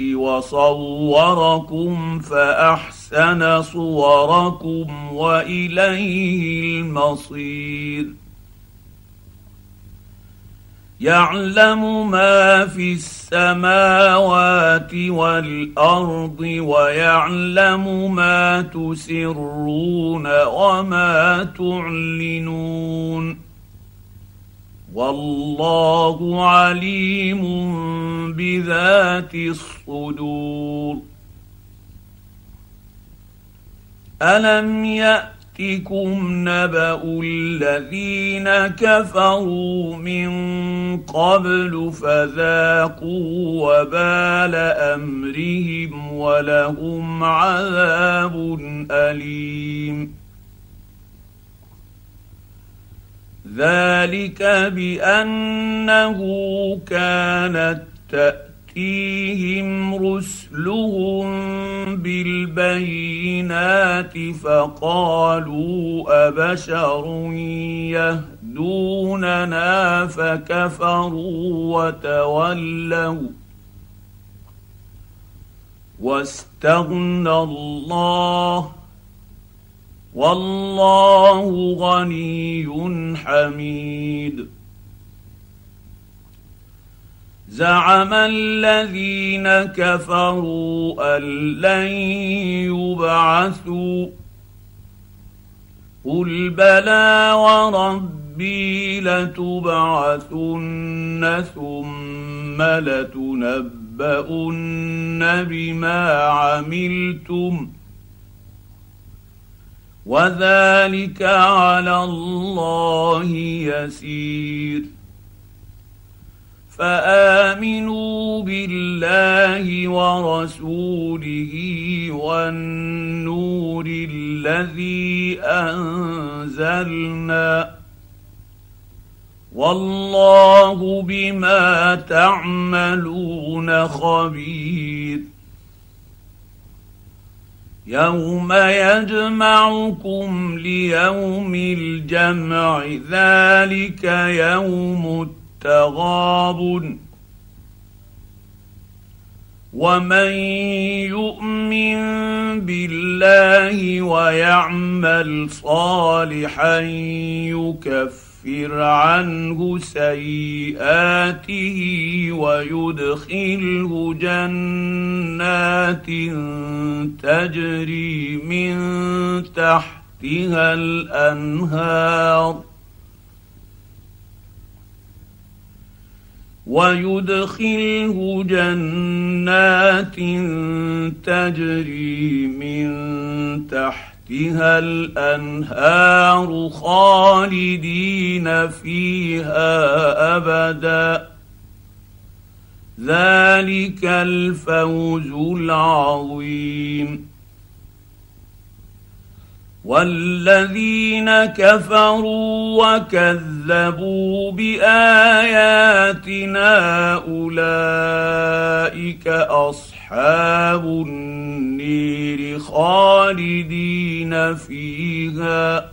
وصوركم فأحسن صوركم وإليه المصير. يعلم ما في السماوات والأرض ويعلم ما تسرون وما تعلنون. والله عليم بذات الصدور. ألم يأتكم نبأ الذين كفروا من قبل فذاقوا وبال أمرهم ولهم عذاب أليم. ذلك بأنه كانت تأتيهم رسلهم بالبينات فقالوا أبشر يهدوننا فكفروا وتولوا واستغنى الله والله غني حميد. زعم الذين كفروا أن لن يبعثوا. قل بلى وربي لتبعثن ثم لتنبؤن بما عملتم ۖ. وذلك على الله يسير. فآمنوا بالله ورسوله والنور الذي أنزلنا والله بما تعملون خبير. يوم يجمعكم ليوم الجمع ذلك يوم التغاب ومن يؤمن بالله ويعمل صالحا يكفر يكفر عنه سيئاته ويدخله جنات تجري من تحتها الأنهار ويدخله جنات تجري من تحتها تحتها الأنهار خالدين فيها أبدا. ذلك الفوز العظيم. والذين كفروا وكذبوا باياتنا اولئك اصحاب النير خالدين فيها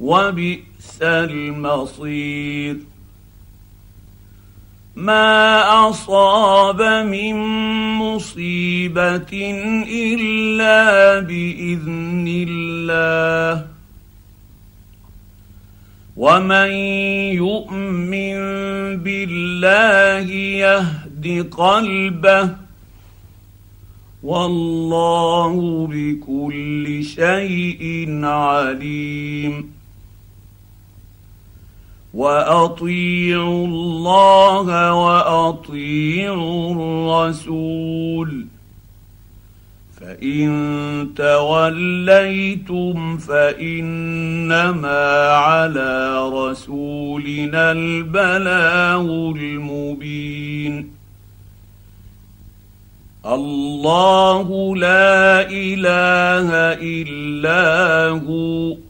وبئس المصير ما اصاب من مصيبه الا باذن الله ومن يؤمن بالله يهد قلبه والله بكل شيء عليم وأطيعوا الله وأطيعوا الرسول. فإن توليتم فإنما على رسولنا البلاغ المبين. الله لا إله إلا هو.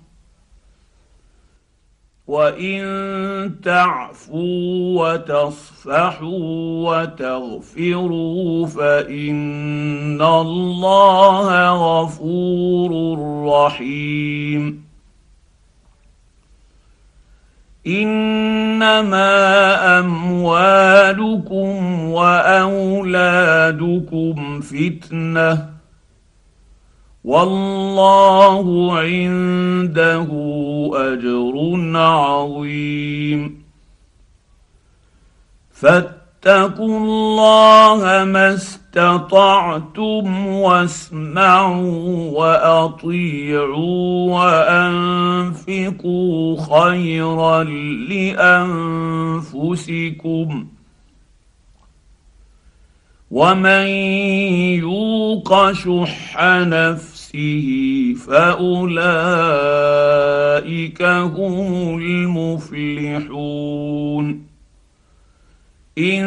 وان تعفوا وتصفحوا وتغفروا فان الله غفور رحيم انما اموالكم واولادكم فتنه والله عنده أجر عظيم. فاتقوا الله ما استطعتم واسمعوا وأطيعوا وأنفقوا خيرا لأنفسكم. ومن يوق شح نفسه فاولئك هم المفلحون ان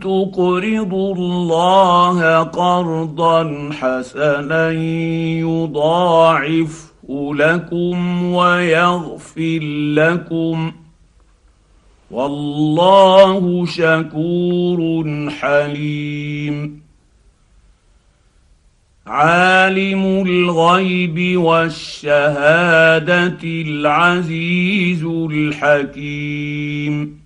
تقرضوا الله قرضا حسنا يضاعفه لكم ويغفر لكم والله شكور حليم. عالم الغيب والشهادة العزيز الحكيم.